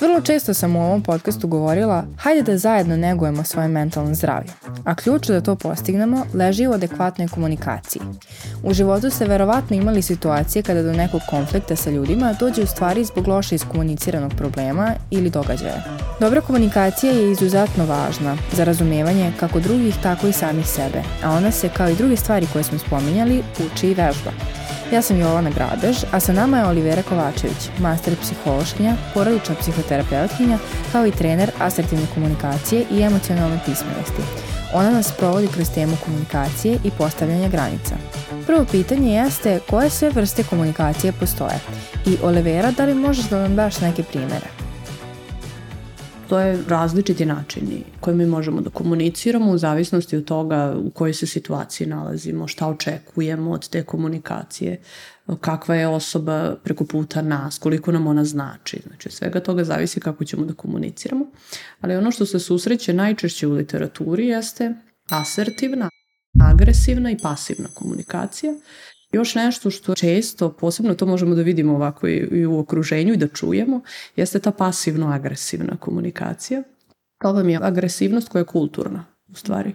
Vrlo često sam u ovom podcastu govorila hajde da zajedno negujemo svoje mentalno zdravlje, a ključ da to postignemo leži u adekvatnoj komunikaciji. U životu ste verovatno imali situacije kada do nekog konflikta sa ljudima dođe u stvari zbog loše iskomuniciranog problema ili događaja. Dobra komunikacija je izuzetno važna za razumevanje kako drugih tako i samih sebe, a ona se kao i druge stvari koje smo spominjali uči i vežba. Ja sam Jovana Gradež, a sa nama je Olivera Kovačević, master psihološkinja, porodična psihoterapeutkinja, kao i trener asertivne komunikacije i emocionalne pismenosti. Ona nas provodi kroz temu komunikacije i postavljanja granica. Prvo pitanje jeste koje sve vrste komunikacije postoje i Olivera, da li možeš da nam daš neke primere? postoje različiti načini koje mi možemo da komuniciramo u zavisnosti od toga u kojoj se situaciji nalazimo, šta očekujemo od te komunikacije, kakva je osoba preko puta nas, koliko nam ona znači. Znači, svega toga zavisi kako ćemo da komuniciramo. Ali ono što se susreće najčešće u literaturi jeste asertivna, agresivna i pasivna komunikacija Još nešto što često, posebno to možemo da vidimo ovako i, u okruženju i da čujemo, jeste ta pasivno-agresivna komunikacija. To vam je agresivnost koja je kulturna, u stvari.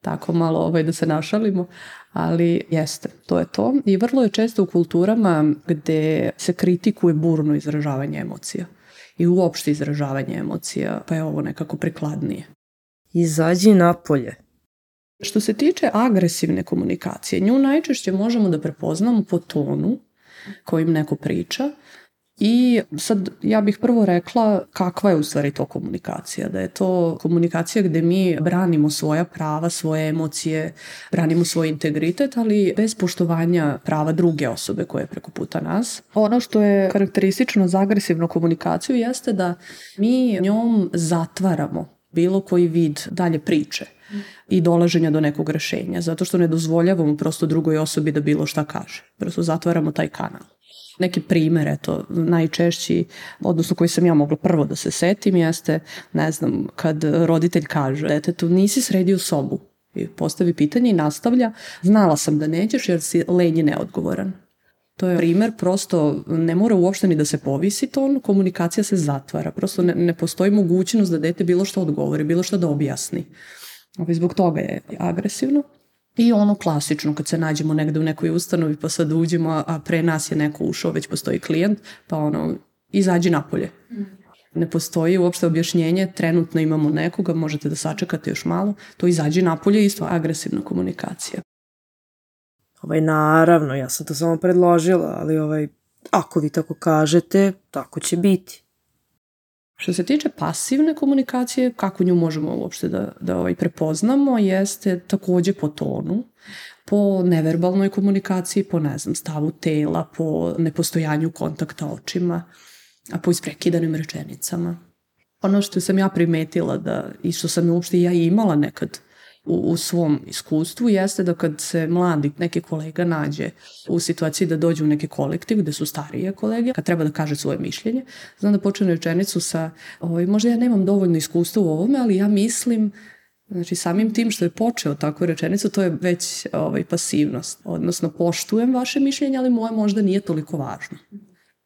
Tako malo ovaj, da se našalimo, ali jeste, to je to. I vrlo je često u kulturama gde se kritikuje burno izražavanje emocija i uopšte izražavanje emocija, pa je ovo nekako prikladnije. Izađi napolje. Što se tiče agresivne komunikacije, nju najčešće možemo da prepoznamo po tonu kojim neko priča i sad ja bih prvo rekla kakva je u stvari to komunikacija, da je to komunikacija gde mi branimo svoja prava, svoje emocije, branimo svoj integritet, ali bez poštovanja prava druge osobe koja je preko puta nas. Ono što je karakteristično za agresivnu komunikaciju jeste da mi njom zatvaramo bilo koji vid dalje priče i dolaženja do nekog rešenja, zato što ne dozvoljavamo prosto drugoj osobi da bilo šta kaže. Prosto zatvaramo taj kanal. Neki primer, eto, najčešći, odnosno koji sam ja mogla prvo da se setim, jeste, ne znam, kad roditelj kaže detetu nisi sredio sobu, i postavi pitanje i nastavlja, znala sam da nećeš jer si lenji neodgovoran. To je primer, prosto ne mora uopšte ni da se povisi ton, komunikacija se zatvara, prosto ne, ne postoji mogućnost da dete bilo što odgovori, bilo što da objasni. Ovaj, zbog toga je agresivno. I ono klasično, kad se nađemo negde u nekoj ustanovi pa sad uđemo, a pre nas je neko ušao, već postoji klijent, pa ono, izađi napolje. Mhm. Ne postoji uopšte objašnjenje, trenutno imamo nekoga, možete da sačekate još malo, to izađi napolje, isto agresivna komunikacija. Ovaj, naravno, ja sam to samo predložila, ali ovaj, ako vi tako kažete, tako će biti. Što se tiče pasivne komunikacije, kako nju možemo uopšte da, da ovaj prepoznamo, jeste takođe po tonu, po neverbalnoj komunikaciji, po ne znam, stavu tela, po nepostojanju kontakta očima, a po isprekidanim rečenicama. Ono što sam ja primetila da, i što sam uopšte ja imala nekad uh, u, u svom iskustvu jeste da kad se mladi neki kolega nađe u situaciji da dođe u neki kolektiv gde su starije kolege, kad treba da kaže svoje mišljenje, znam da počne rečenicu sa ovaj, možda ja nemam dovoljno iskustva u ovome, ali ja mislim Znači, samim tim što je počeo takvu rečenicu, to je već ovaj, pasivnost. Odnosno, poštujem vaše mišljenje, ali moje možda nije toliko važno.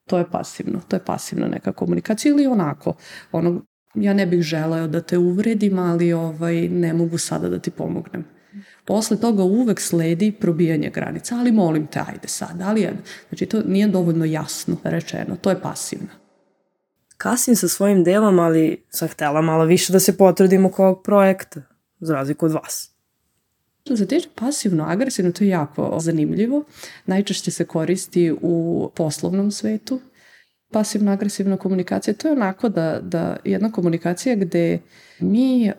To je pasivno, to je pasivna neka komunikacija ili onako, ono ja ne bih želeo da te uvredim, ali ovaj, ne mogu sada da ti pomognem. Posle toga uvek sledi probijanje granica, ali molim te, ajde sad, ali je, znači to nije dovoljno jasno rečeno, to je pasivno. Kasim sa svojim delom, ali sam htela malo više da se potrudim oko ovog projekta, za razliku od vas. Što se tiče pasivno-agresivno, to je jako zanimljivo. Najčešće se koristi u poslovnom svetu, pasivno-agresivna komunikacija, to je onako da, da jedna komunikacija gde mi eh,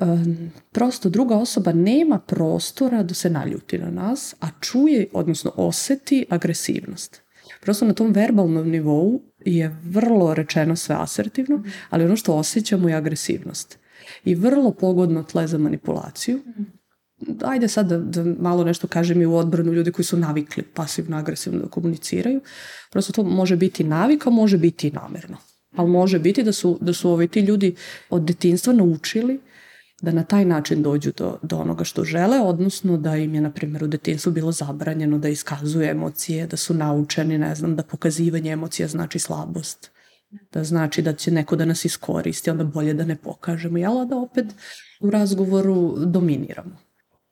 prosto druga osoba nema prostora da se naljuti na nas, a čuje, odnosno oseti agresivnost. Prosto na tom verbalnom nivou je vrlo rečeno sve asertivno, mhm. ali ono što osjećamo je agresivnost. I vrlo pogodno tle za manipulaciju, mhm ajde sad da, da malo nešto kažem i u odbranu ljudi koji su navikli pasivno-agresivno da komuniciraju. Prosto to može biti navika, može biti i namerno. Ali može biti da su, da su ovi ti ljudi od detinstva naučili da na taj način dođu do, do onoga što žele, odnosno da im je, na primjer, u detinstvu bilo zabranjeno da iskazuju emocije, da su naučeni, ne znam, da pokazivanje emocija znači slabost, da znači da će neko da nas iskoristi, onda bolje da ne pokažemo, jel, da opet u razgovoru dominiramo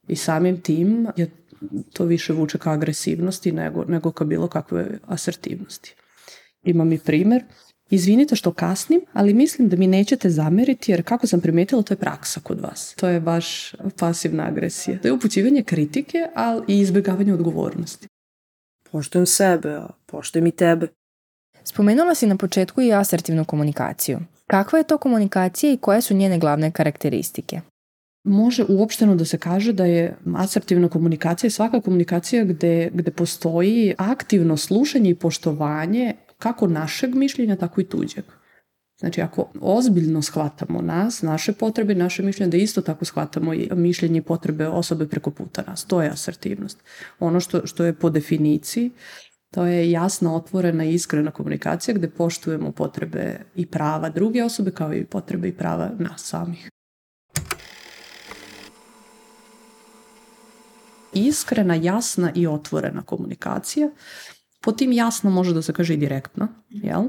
i samim tim je to više vuče ka agresivnosti nego, nego ka bilo kakve asertivnosti. Imam i primer. Izvinite što kasnim, ali mislim da mi nećete zameriti jer kako sam primetila to je praksa kod vas. To je baš pasivna agresija. To je upućivanje kritike, ali i izbjegavanje odgovornosti. Poštujem sebe, a poštujem i tebe. Spomenula si na početku i asertivnu komunikaciju. Kakva je to komunikacija i koje su njene glavne karakteristike? može uopšteno da se kaže da je asertivna komunikacija svaka komunikacija gde, gde postoji aktivno slušanje i poštovanje kako našeg mišljenja, tako i tuđeg. Znači, ako ozbiljno shvatamo nas, naše potrebe, naše mišljenje, da isto tako shvatamo i mišljenje i potrebe osobe preko puta nas. To je asertivnost. Ono što, što je po definiciji, to je jasna, otvorena i iskrena komunikacija gde poštujemo potrebe i prava druge osobe kao i potrebe i prava nas samih. iskrena, jasna i otvorena komunikacija. Po tim jasno može da se kaže i direktna, jel?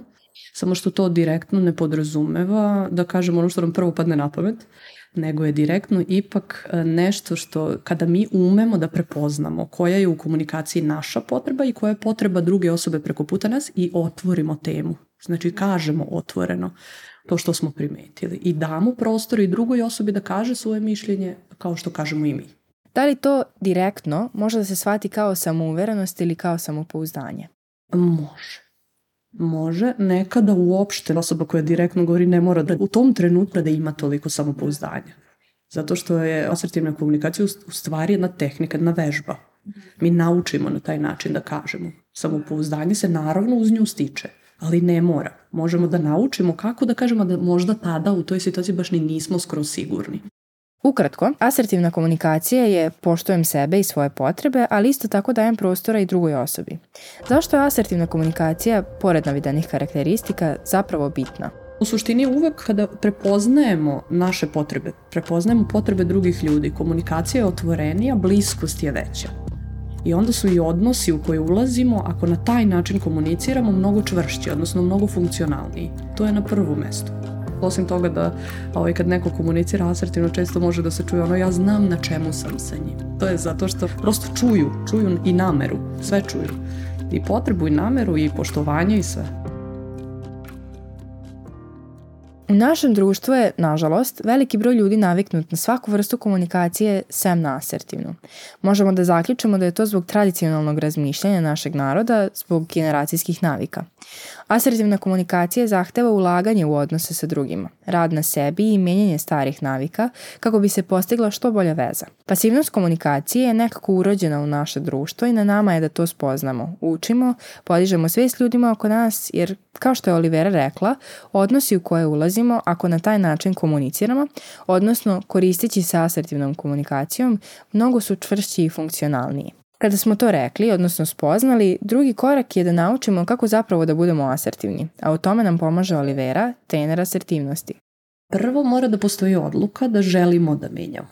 Samo što to direktno ne podrazumeva da kažem ono što nam prvo padne na pamet, nego je direktno ipak e, nešto što kada mi umemo da prepoznamo koja je u komunikaciji naša potreba i koja je potreba druge osobe preko puta nas i otvorimo temu. Znači kažemo otvoreno to što smo primetili i damo prostor i drugoj osobi da kaže svoje mišljenje kao što kažemo i mi. Da li to direktno može da se shvati kao samouverenost ili kao samopouzdanje? Može. Može, nekada uopšte osoba koja direktno govori ne mora da u tom trenutku da ima toliko samopouzdanja. Zato što je asertivna komunikacija u stvari jedna tehnika, jedna vežba. Mi naučimo na taj način da kažemo. Samopouzdanje se naravno uz nju stiče, ali ne mora. Možemo da naučimo kako da kažemo da možda tada u toj situaciji baš ni nismo skroz sigurni. Ukratko, asertivna komunikacija je poštujem sebe i svoje potrebe, ali isto tako dajem prostora i drugoj osobi. Zašto je asertivna komunikacija, pored navedenih karakteristika, zapravo bitna? U suštini uvek kada prepoznajemo naše potrebe, prepoznajemo potrebe drugih ljudi, komunikacija je otvorenija, bliskost je veća. I onda su i odnosi u koje ulazimo, ako na taj način komuniciramo, mnogo čvršći, odnosno mnogo funkcionalniji. To je na prvo mesto. Osim toga da ovaj, kad neko komunicira asertivno često može da se čuje ono ja znam na čemu sam sa njim. To je zato što prosto čuju, čuju i nameru, sve čuju. I potrebu i nameru i poštovanje i sve. U našem društvu je, nažalost, veliki broj ljudi naviknut na svaku vrstu komunikacije sem na asertivnu. Možemo da zaključimo da je to zbog tradicionalnog razmišljanja našeg naroda, zbog generacijskih navika. Asertivna komunikacija zahteva ulaganje u odnose sa drugima, rad na sebi i menjanje starih navika kako bi se postigla što bolja veza. Pasivnost komunikacije je nekako urođena u naše društvo i na nama je da to spoznamo, učimo, podižemo sve s ljudima oko nas jer kao što je Olivera rekla, odnosi u koje ulazimo ako na taj način komuniciramo, odnosno koristeći se asertivnom komunikacijom, mnogo su čvršći i funkcionalniji. Kada smo to rekli, odnosno spoznali, drugi korak je da naučimo kako zapravo da budemo asertivni, a u tome nam pomaže Olivera, trener asertivnosti. Prvo mora da postoji odluka da želimo da menjamo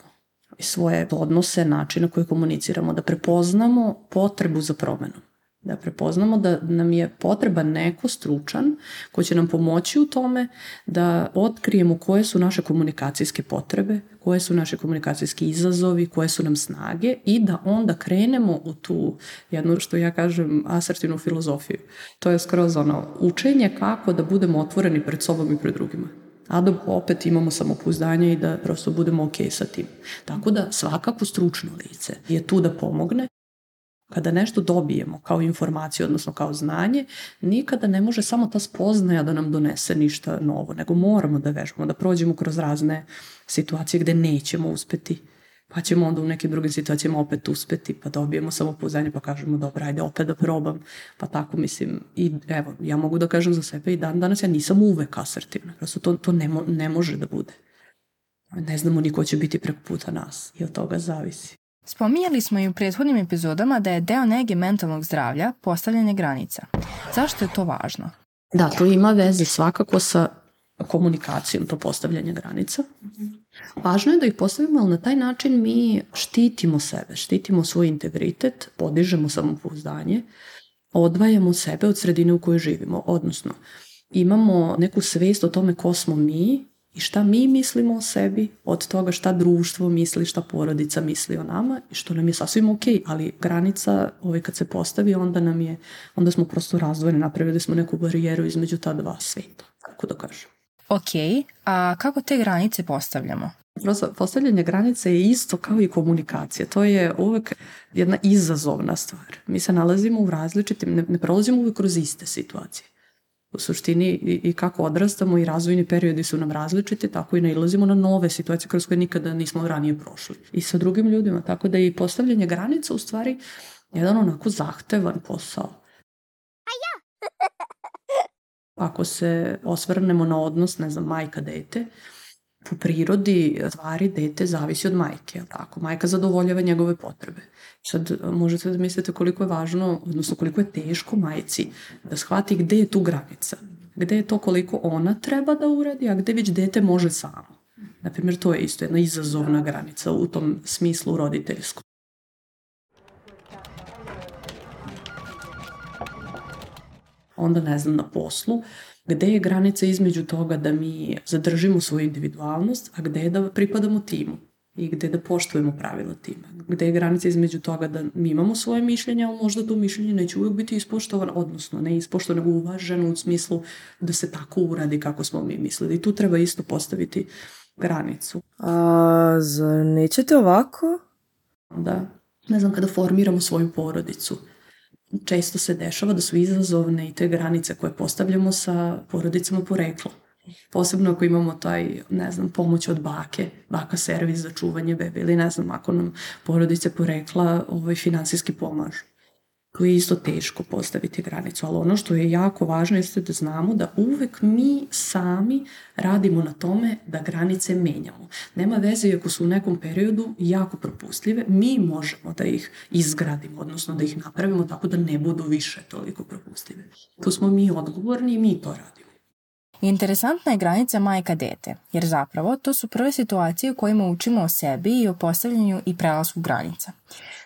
svoje odnose, način na koji komuniciramo, da prepoznamo potrebu za promenom da prepoznamo da nam je potreban neko stručan ko će nam pomoći u tome da otkrijemo koje su naše komunikacijske potrebe, koje su naše komunikacijski izazovi, koje su nam snage i da onda krenemo u tu jednu, što ja kažem, asertivnu filozofiju. To je skroz ono učenje kako da budemo otvoreni pred sobom i pred drugima a da opet imamo samopouzdanje i da prosto budemo ok sa tim. Tako da svakako stručno lice je tu da pomogne Kada nešto dobijemo kao informaciju, odnosno kao znanje, nikada ne može samo ta spoznaja da nam donese ništa novo, nego moramo da vežbamo, da prođemo kroz razne situacije gde nećemo uspeti, pa ćemo onda u nekim drugim situacijama opet uspeti, pa dobijemo samopouzdanje, pa kažemo dobro, ajde opet da probam, pa tako mislim. I evo, ja mogu da kažem za sebe i dan danas ja nisam uvek asertivna, prosto to, to ne, mo, ne može da bude. Ne znamo ni ko će biti preko puta nas i od toga zavisi. Spominjali smo i u prethodnim epizodama da je deo nege mentalnog zdravlja postavljanje granica. Zašto je to važno? Da, to ima veze svakako sa komunikacijom, to postavljanje granica. Važno je da ih postavimo, ali na taj način mi štitimo sebe, štitimo svoj integritet, podižemo samopouzdanje, odvajamo sebe od sredine u kojoj živimo, odnosno imamo neku svest o tome ko smo mi i šta mi mislimo o sebi od toga šta društvo misli, šta porodica misli o nama i što nam je sasvim ok, ali granica ovaj, kad se postavi onda nam je, onda smo prosto razdvojeni, napravili smo neku barijeru između ta dva sveta, kako da kažem. Ok, a kako te granice postavljamo? Prosto, postavljanje granice je isto kao i komunikacija. To je uvek jedna izazovna stvar. Mi se nalazimo u različitim, ne, ne prolazimo uvek kroz iste situacije u suštini i, i kako odrastamo i razvojni periodi su nam različiti, tako i nailazimo na nove situacije kroz koje nikada nismo ranije prošli. I sa drugim ljudima, tako da je i postavljanje granica u stvari jedan onako zahtevan posao. A ja! Ako se osvrnemo na odnos, ne znam, majka-dete, po prirodi stvari dete zavisi od majke, tako? Majka zadovoljava njegove potrebe. Sad e, možete da mislite koliko je važno, odnosno koliko je teško majci da shvati gde je tu granica, gde je to koliko ona treba da uradi, a gde već dete može samo. Naprimjer, to je isto jedna izazovna da. granica u tom smislu roditeljskom. onda ne znam, na poslu, gde je granica između toga da mi zadržimo svoju individualnost, a gde je da pripadamo timu i gde da poštujemo pravila tima. Gde je granica između toga da mi imamo svoje mišljenje, ali možda to mišljenje neće uvijek biti ispoštovano, odnosno ne ispoštovano, nego uvaženo u smislu da se tako uradi kako smo mi mislili. I tu treba isto postaviti granicu. A zar nećete ovako? Da. Ne znam, kada formiramo svoju porodicu, često se dešava da su izazovne i te granice koje postavljamo sa porodicama porekla. Posebno ako imamo taj, ne znam, pomoć od bake, baka servis za čuvanje bebe ili ne znam, ako nam porodice porekla ovaj, finansijski pomažu je isto teško postaviti granicu, ali ono što je jako važno jeste da znamo da uvek mi sami radimo na tome da granice menjamo. Nema veze ako su u nekom periodu jako propustljive, mi možemo da ih izgradimo, odnosno da ih napravimo tako da ne budu više toliko propustljive. Tu smo mi odgovorni i mi to radimo. Interesantna je granica majka-dete, jer zapravo to su prve situacije u kojima učimo o sebi i o postavljanju i prelasku granica.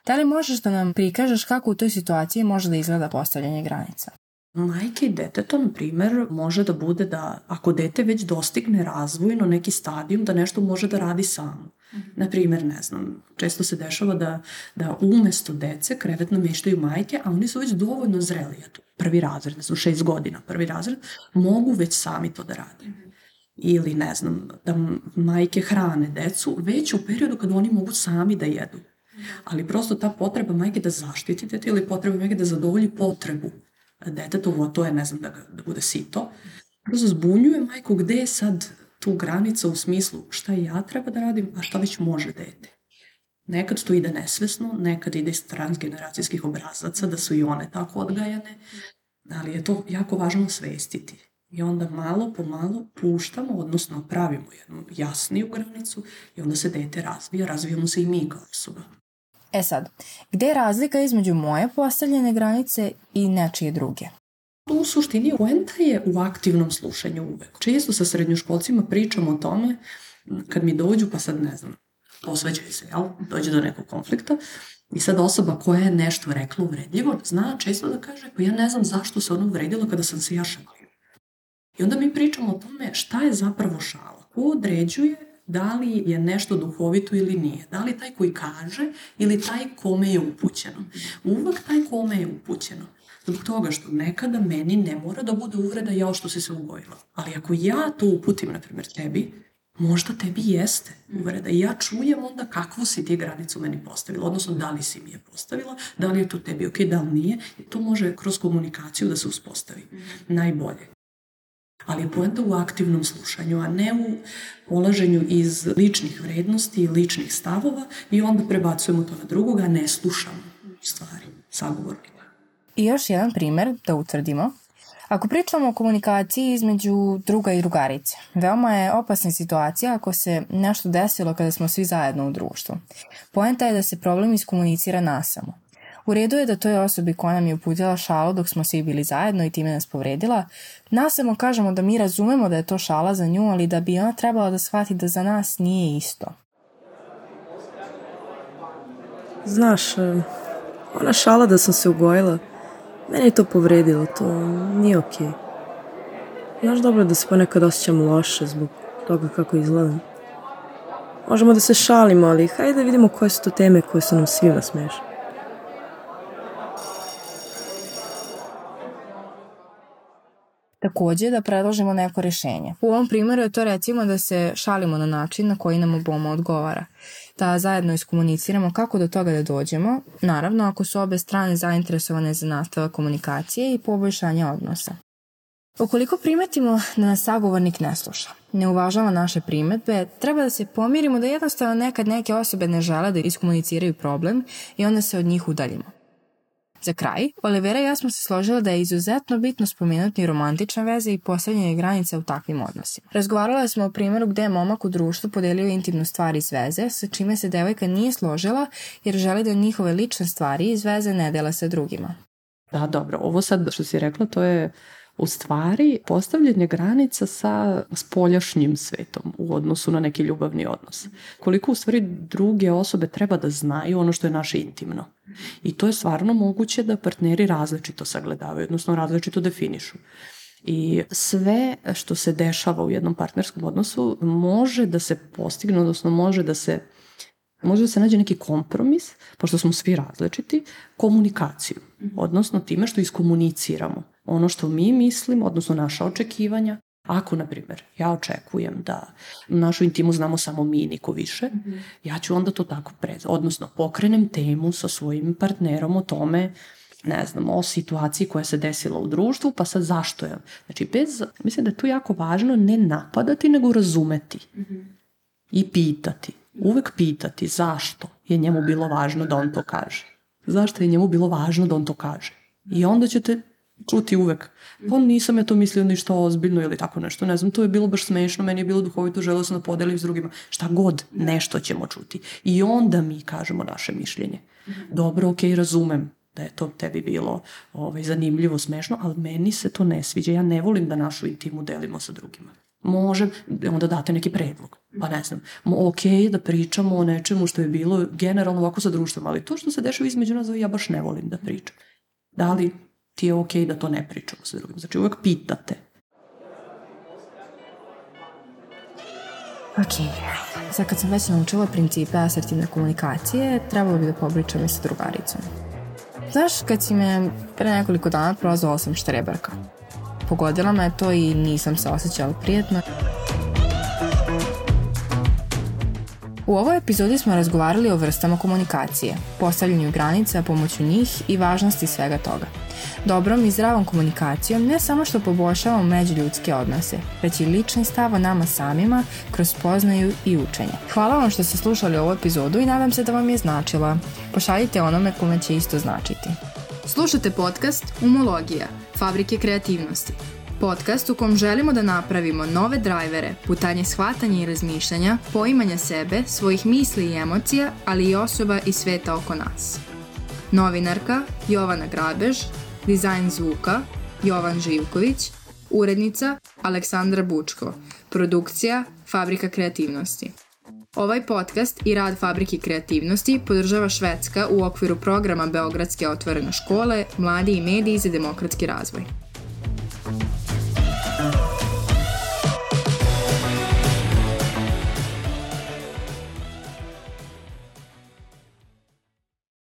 Da li možeš da nam prikažeš kako u toj situaciji može da izgleda postavljanje granica? Majke i deteta, na primer, može da bude da, ako dete već dostigne razvojno neki stadijum, da nešto može da radi samo. Mhm. Na primer, ne znam, često se dešava da, da umesto dece krevet namještaju majke, a oni su već dovoljno zreli, ja eto, prvi razred, ne znam, šest godina prvi razred, mogu već sami to da rade. Mhm. Ili, ne znam, da majke hrane decu već u periodu kad oni mogu sami da jedu ali prosto ta potreba majke da zaštiti dete ili potreba majke da zadovolji potrebu detetovu, a to je, ne znam, da, da bude sito, prosto zbunjuje majku gde je sad tu granica u smislu šta ja treba da radim, a šta već može dete. Nekad to ide nesvesno, nekad ide iz transgeneracijskih obrazaca, da su i one tako odgajane, ali je to jako važno svestiti. I onda malo po malo puštamo, odnosno pravimo jednu jasniju granicu i onda se dete razvija, razvijamo se i mi kao osoba. E sad, gde je razlika između moje postavljene granice i nečije druge? U suštini, poenta je u aktivnom slušanju uvek. Često sa srednjoškolcima pričamo o tome kad mi dođu, pa sad ne znam, posveđaju se, jel? Dođe do nekog konflikta. I sad osoba koja je nešto rekla uvredljivo, zna često da kaže, pa ja ne znam zašto se ono uvredilo kada sam se ja šalio. I onda mi pričamo o tome šta je zapravo šala, ko određuje da li je nešto duhovito ili nije. Da li taj koji kaže ili taj kome je upućeno. Uvek taj kome je upućeno. Zbog toga što nekada meni ne mora da bude uvreda jao što si se ugojila. Ali ako ja to uputim, na primjer, tebi, možda tebi jeste uvreda. I ja čujem onda kakvu si ti granicu meni postavila, odnosno da li si mi je postavila, da li je to tebi ok, da li nije. to može kroz komunikaciju da se uspostavi. Najbolje. Ali poenta u aktivnom slušanju, a ne u polaženju iz ličnih vrednosti i ličnih stavova i onda prebacujemo to na drugoga, a ne slušamo stvari sagovornika. I još jedan primer da utvrdimo. Ako pričamo o komunikaciji između druga i drugarice, veoma je opasna situacija ako se nešto desilo kada smo svi zajedno u društvu. Poenta je da se problem iskomunicira nasamo. U redu je da toj osobi koja nam je uputila šalu dok smo svi bili zajedno i time nas povredila, nasamo kažemo da mi razumemo da je to šala za nju, ali da bi ona trebala da shvati da za nas nije isto. Znaš, e, ona šala da sam se ugojila, mene je to povredilo, to nije okej. Okay. Znaš dobro da se ponekad osjećam loše zbog toga kako izgledam. Možemo da se šalimo, ali hajde da vidimo koje su to teme koje su nam svima smešne. takođe da predložimo neko rešenje. U ovom primjeru je to recimo da se šalimo na način na koji nam oboma odgovara, da zajedno iskomuniciramo kako do toga da dođemo, naravno ako su obe strane zainteresovane za nastavak komunikacije i poboljšanje odnosa. Ukoliko primetimo da nas sagovornik ne sluša, ne uvažava naše primetbe, treba da se pomirimo da jednostavno nekad neke osobe ne žele da iskomuniciraju problem i onda se od njih udaljimo. Za kraj, Olivera i ja smo se složile da je izuzetno bitno spomenuti romantične veze i postavljanje granica u takvim odnosima. Razgovarala smo o primjeru gde je momak u društvu podelio intimnu stvar iz veze, sa čime se devojka nije složila jer želi da njihove lične stvari iz veze ne dela sa drugima. Da, dobro. Ovo sad što si rekla, to je u stvari postavljanje granica sa spoljašnjim svetom u odnosu na neki ljubavni odnos. Koliko u stvari druge osobe treba da znaju ono što je naše intimno. I to je stvarno moguće da partneri različito sagledavaju, odnosno različito definišu. I sve što se dešava u jednom partnerskom odnosu može da se postigne, odnosno može da se može da se nađe neki kompromis, pošto smo svi različiti, komunikaciju, mhm. odnosno time što iskomuniciramo ono što mi mislimo, odnosno naša očekivanja. Ako, na primjer, ja očekujem da našu intimu znamo samo mi, niko više, mm -hmm. ja ću onda to tako pred... Odnosno, pokrenem temu sa svojim partnerom o tome ne znam, o situaciji koja se desila u društvu, pa sad zašto je. Znači, bez, mislim da je tu jako važno ne napadati, nego razumeti. Mm -hmm. I pitati uvek pitati zašto je njemu bilo važno da on to kaže. Zašto je njemu bilo važno da on to kaže. I onda ćete čuti uvek. Pa nisam ja to mislio ništa ozbiljno ili tako nešto, ne znam, to je bilo baš smešno, meni je bilo duhovito, želeo sam da podelim s drugima. Šta god, nešto ćemo čuti. I onda mi kažemo naše mišljenje. Dobro, okej, okay, razumem da je to tebi bilo ovaj, zanimljivo, smešno, ali meni se to ne sviđa. Ja ne volim da našu intimu delimo sa drugima može, onda date neki predlog. Pa ne znam, ok da pričamo o nečemu što je bilo generalno ovako sa društvom, ali to što se dešava između nas, ja baš ne volim da pričam. Da li ti je ok da to ne pričamo sa drugim? Znači uvek pitate. Ok, sad kad sam već naučila principe asertivne komunikacije, trebalo bi da popričam i sa drugaricom. Znaš, kad si me pre nekoliko dana prozvala da sam štreberka pogodila me to i nisam se osjećala prijetno. U ovoj epizodi smo razgovarali o vrstama komunikacije, postavljanju granica pomoću njih i važnosti svega toga. Dobrom i zdravom komunikacijom ne samo što poboljšavamo međuljudske odnose, već i lični stav o nama samima kroz poznaju i učenje. Hvala vam što ste slušali ovu epizodu i nadam se da vam je značila. Pošaljite onome kome će isto značiti. Slušate podcast Umologija – Fabrike kreativnosti. Podcast u kom želimo da napravimo nove drajvere, putanje shvatanja i razmišljanja, poimanja sebe, svojih misli i emocija, ali i osoba i sveta oko nas. Novinarka Jovana Grabež, dizajn zvuka Jovan Živković, urednica Aleksandra Bučko, produkcija Fabrika kreativnosti. Ovaj podcast i rad Fabrike kreativnosti podržava Švedska u okviru programa Beogradske otvorene škole, mladi i mediji za demokratski razvoj.